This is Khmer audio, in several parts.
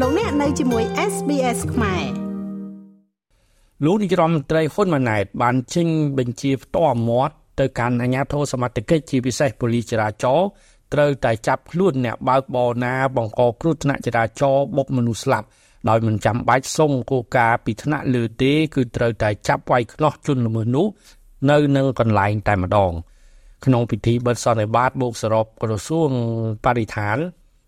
លោកអ្នកនៅជាមួយ SBS ខ្មែរលោកនាយរដ្ឋមន្ត្រីហ៊ុនម៉ាណែតបានចេញបញ្ជាផ្ទាល់មាត់ទៅកាន់អាជ្ញាធរសមត្ថកិច្ចជាពិសេសប៉ូលីសចរាចរណ៍ត្រូវតែចាប់ខ្លួនអ្នកបើកបរណាបង្កគ្រោះថ្នាក់ចរាចរណ៍បុកមនុស្សស្លាប់ដោយមិនចាំបាច់សុំគោលការណ៍ពីថ្នាក់លើទេគឺត្រូវតែចាប់វាយខ្នោះជនល្មើសនោះនៅនឹងកន្លែងតែម្ដង ក្នុងពិធីបិទសន្និបាតបូកសរុបក្រសួងបរិស្ថាន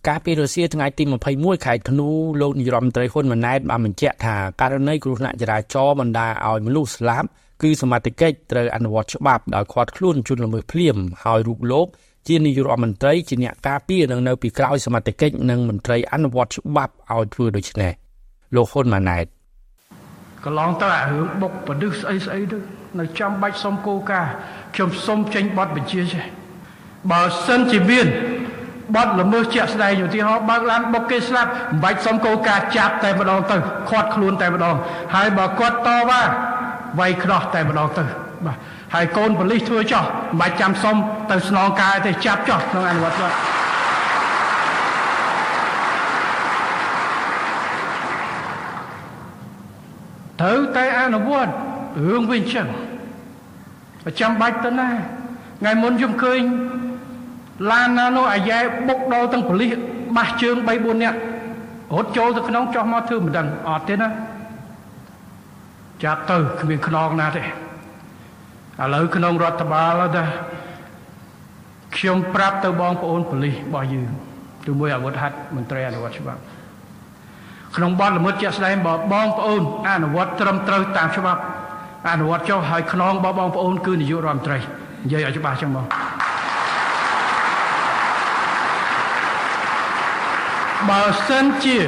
កាលពីរសៀលថ្ងៃទី21ខែធ្នូលោកនាយរដ្ឋមន្ត្រីហ៊ុនម៉ាណែតបានបញ្ជាក់ថាករណីគ្រោះថ្នាក់ចរាចរណ៍បណ្ដាឲ្យមនុស្សស្លាប់គឺសមត្ថកិច្ចត្រូវអនុវត្តច្បាប់ដោយឃាត់ខ្លួនជនល្មើសភ្លាមហើយរូបលោកជានាយករដ្ឋមន្ត្រីជាអ្នកការពារនឹងនៅពីក្រោយសមត្ថកិច្ចនិងមន្ត្រីអនុវត្តច្បាប់ឲ្យធ្វើដូច្នេះលោកហ៊ុនម៉ាណែតកន្លងទៅអារឿងបុកបដិសស្អីស្អីទៅនៅចាំបាច់សុំគោលការណ៍ខ្ញុំសុំចេញប័ណ្ណបញ្ជាចេះបើសិនជាមាន បត់ល្មើសជាក់ស្ដែងឧទាហរណ៍បើកឡានបុកគេស្លាប់មិនបាច់សុំគោលការណ៍ចាប់តែម្ដងទៅខាត់ខ្លួនតែម្ដងហើយបើគាត់តវ៉ាវាយខ្នោះតែម្ដងទៅបាទហើយកូនប៉ូលីសធ្វើចោះមិនបាច់ចាំសុំទៅស្នងការទេចាប់ចោះក្នុងអនុវត្តគាត់ត្រូវតែអនុវត្តរឿងវិញចឹងចាំបាច់ទៅណាថ្ងៃមុនខ្ញុំឃើញ ឡានណានោះអាយ៉ែបុកដល់ទាំងប៉ូលីសបាសជើង3 4នាក់រត់ចូលទៅក្នុងចោះមកធ្វើមិនដឹងអត់ទេណាចាប់ទៅគ្មានខ្នងណាទេឥឡូវក្នុងរដ្ឋបាលថាខ្ញុំប្រាប់ទៅបងប្អូនប៉ូលីសរបស់យើងជាមួយអាវុធហត្ថមន្ត្រីអនុវត្តច្បាប់ក្នុងបទល្មើសជាក់ស្ដែងបើបងប្អូនអនុវត្តត្រឹមត្រូវតាមច្បាប់អនុវត្តចុះហើយខ្នងរបស់បងប្អូនគឺនាយករដ្ឋមន្ត្រីនិយាយឲ្យច្បាស់ចឹងបង បើសិនជា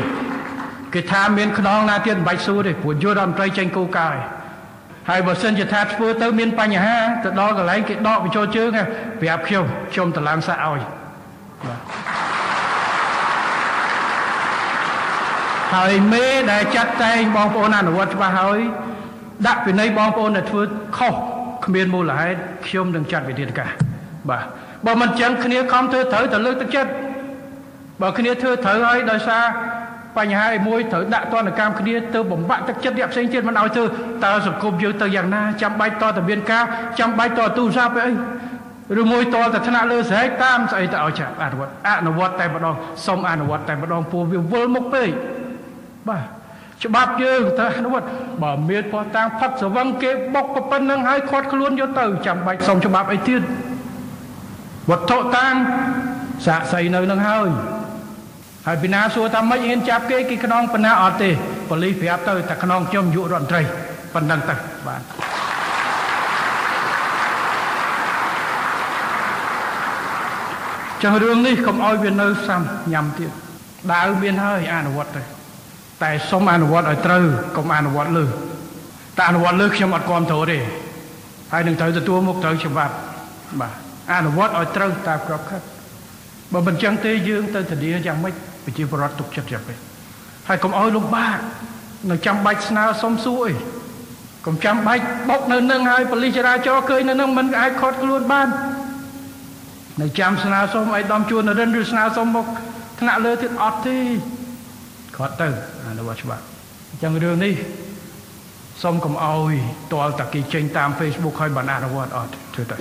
គេថាមានខ្នងណាទៀតមិនបាច់សួរទេព្រោះយុរដ្ឋមន្ត្រីចេញគោលការណ៍ហើយបើសិនជាថាធ្វើទៅមានបញ្ហាទៅដល់កន្លែងគេដកបញ្ចូលជើងប្រាប់ខ្ញុំខ្ញុំតឡើងសាក់ឲ្យបាទហើយមេដែលចាត់តែងបងប្អូនអនុវត្តច្បាស់ហើយដាក់ពិន័យបងប្អូនដែលធ្វើខុសគ្មានមូលហេតុខ្ញុំនឹងចាត់វិធានការបាទបើមិនចឹងគ្នាខំធ្វើត្រូវទៅលើកទឹកចិត្ត បើគ្នាធ្វើត្រូវហើយដោយសារបញ្ហាឯមួយត្រូវដាក់ទណ្ឌកម្មគ្នាទៅបំបាក់ទឹកចិត្តអ្នកផ្សេងទៀតមិនឲ្យធ្វើតើសង្គមយើងទៅយ៉ាងណាចាំបាច់តទៅមានការចាំបាច់តទូរស័ព្ទអីឬមួយតទៅថ្នាក់លើស្រែកតាមស្អីទៅឲ្យចាប់អនុវត្តអនុវត្តតែម្ដងសុំអនុវត្តតែម្ដងពោះវាវល់មុខពេកបាទច្បាប់យើងទៅអនុវត្តបើមានផោះតាំងផាត់ស្វឹងគេបុកប៉ុណ្្នឹងហើយខាត់ខ្លួនយកទៅចាំបាច់សុំច្បាប់អីទៀតវត្ថុតាំងសាកសីនៅនឹងហើយ ហើយពីណាសួរថាមិនហ៊ានចាប់គេគេខ្នងបណ្ណាអត់ទេប៉ូលីសប្រាប់ទៅតែខ្នងខ្ញុំយុរដ្ឋមន្ត្រីប៉ុណ្ណឹងទៅបាទចឹងរឿងនេះកុំឲ្យវានៅសាំញ៉ាំទៀតដាវមានហើយអនុវត្តទៅតែសុំអនុវត្តឲ្យត្រូវកុំអនុវត្តលើតែអនុវត្តលើខ្ញុំអត់គ្រប់គ្រងទេហើយនឹងត្រូវទទួលមុខត្រូវច្បាប់បាទអនុវត្តឲ្យត្រូវតាមក្របខ័ណ្ឌ បើមិនចឹងទេយើងទៅធានាយ៉ាងម៉េចប្រជាពលរដ្ឋទុកចិត្តយ៉ាងម៉េចហើយកុំឲ្យលំបាកនៅចាំបាច់ស្នើសុំសួរអីកុំចាំបាច់បុកនៅនឹងហើយប៉ូលីសចរាចរណ៍ឃើញនៅនឹងមិនអាចខត់ខ្លួនបាននៅចាំស្នើសុំឲ្យដំជួនរិនឬស្នើសុំមកថ្នាក់លើទៀតអត់ទេគាត់ទៅអនុវត្តច្បាប់អញ្ចឹងរឿងនេះសូមកុំអោយតលតាគេចេញតាម Facebook ហើយបានអនុវត្តអត់ធ្វើទៅ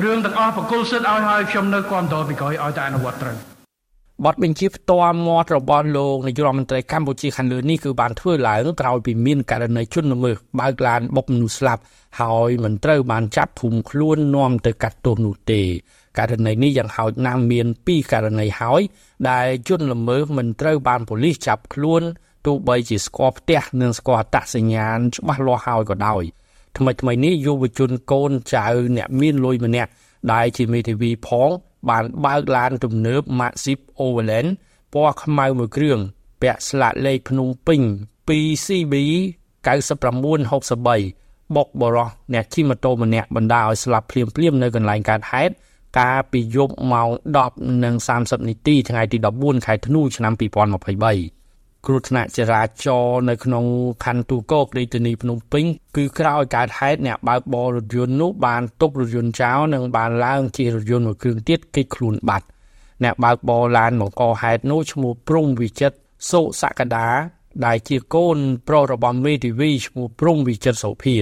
រឿងទាំងអស់បកគលសិទ្ធឲ្យហើយខ្ញុំនៅគ្រប់តរពីក្រោយឲ្យតែអនុវត្តត្រូវបទបញ្ជាផ្ទាល់មាត់របស់លោកនាយករដ្ឋមន្ត្រីកម្ពុជាខាងលើនេះគឺបានធ្វើឡើងក្រោយពីមានករណីជនល្មើសបើកឡានបុកមនុស្សស្លាប់ហើយមិនត្រូវបានចាប់ភូមិខ្លួននាំទៅកាត់ទោសនោះទេករណីនេះយ៉ាងហោចណាស់មាន2ករណីហើយ ដែលជនល្មើសមិនត្រូវបានប៉ូលីសចាប់ខ្លួនទោះបីជាស្គាល់ផ្ទះនិងស្គាល់អត្តសញ្ញាណច្បាស់លាស់ហើយក៏ដោយ ថ្មីថ្មីនេះយុវជនកូនចៅអ្នកមានលុយម្នាក់ដែលជាមេធាវីផង បានបើកឡានទំនើប Maxip Overland ពណ៌ខ្មៅមួយគ្រឿងពាក់ស្លាកលេខភ្នំពេញ 2CB 9963បុកបរោះអ្នកជិះម៉ូតូម្នាក់បណ្ដាឲ្យស្លាប់ភ្លាមភ្លាមនៅកន្លែងកើតហេតុកាលពីយប់ម៉ោង10:30នាទីថ្ងៃទី14ខែធ្នូឆ្នាំ2023 គ្រោះថ្នាក់ចរាចរណ៍នៅក្នុងខណ្ឌទូកោករាជធានីភ្នំពេញគឺក្រោយកើតហេតុអ្នកបើកបររថយន្តនោះបានទប់រថយន្តចោលនិងបានឡើងជិះរថយន្តមួយគ្រឿងទៀតគេចខ្លួនបាត់អ្នកបើកបរឡានបង្កហេតុនោះឈ្មោះព្រំវិចិត្រសុសក្តាដែលជាកូនប្រុសរបស់មេធាវីឈ្មោះព្រំវិចិត្រសុភា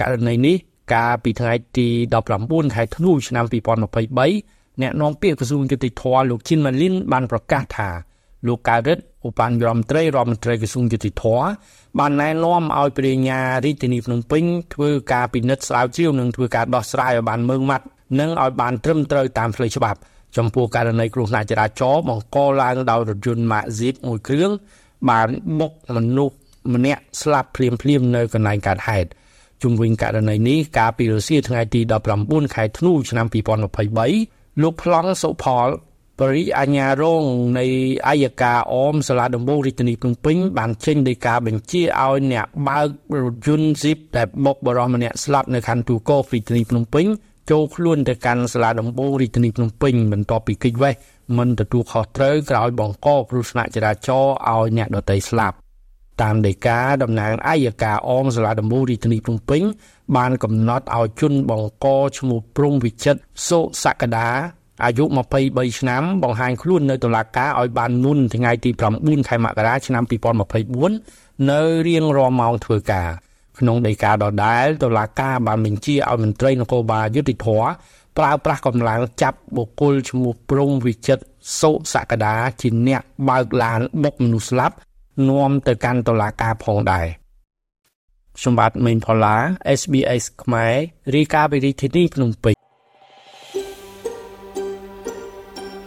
ករណីនេះកាលពីថ្ងៃទី19ខែធ្នូឆ្នាំ2023អ្នកនាំពាក្យក្រសួងយុតិធធលោកជីនម៉ាលីនបានប្រកាសថា លោកកៅរិទ្ធឧបនាយករដ្ឋមន្ត្រីរដ្ឋមន្ត្រីក្រសួងយុតិធធបានណែនាំឲ្យព្រះញ្ញារាជធានីភ្នំពេញធ្វើការពិនិត្យស្រាវជ្រាវនិងធ្វើការដោះស្រាយឲ្យបានម៉ឺងម៉ាត់និងឲ្យបានត្រឹមត្រូវតាមផ្លូវច្បាប់ចំពោះករណីគ្រោះថ្នាក់ចរាចរណ៍បង្កឡើងដោយរថយន្ត Max Jeep មួយគ្រឿងបានបុកមនុស្សម្នាក់ស្លាប់ភ្លាមភ្លាមនៅកន្លែងកើតហេតុជុំវិញករណីនេះកាលពីរសៀលថ្ងៃទី19ខែធ្នូឆ្នាំ2023លោកប្លង់សុផល បរិយាញ្ញារងនៃអាយកាអមសាលាដំបងរាជធានីភ្នំពេញបានចេញដីកាបញ្ជាឲ្យអ្នកបើករថយន្ត Jeep ដែលបុកបរិសម្នាក់ស្លាប់នៅខណ្ឌទូកោរាជធានីភ្នំពេញចូលខ្លួនទៅកាន់សាលាដំបងរាជធានីភ្នំពេញបន្ទាប់ពីកិច្ចវេះមិនទទួលខុសត្រូវក្រោយបង្កគ្រោះថ្នាក់ចរាចរណ៍ឲ្យអ្នកដទៃស្លាប់តាមដីកាតំណាងអាយកាអមសាលាដំបងរាជធានីភ្នំពេញបានកំណត់ឲ្យជនបង្កឈ្មោះព្រំវិចិត្រសុសក្តា អាយុ23ឆ្នាំបង្ហាញខ្លួននៅតុលាការឲ្យបានមុនថ្ងៃទី9ខែមករាឆ្នាំ2024នៅរៀងរាល់ម៉ោងធ្វើការក្នុងដីកាដដែលតុលាការបានបញ្ជាឲ្យមន្ត្រីនគរបាលយុតិធធប្រើប្រាស់កម្លាំងចាប់បុគ្គលឈ្មោះព្រំវិចិត្រសុសក្តាជាអ្នកបើកឡានបុកមនុស្សស្លាប់នាំទៅកាន់តុលាការផងដែរខ្ញុំបាទមេងផល្លា SBS ខ្មែររីកាពីរាជធានីភ្នំពេញ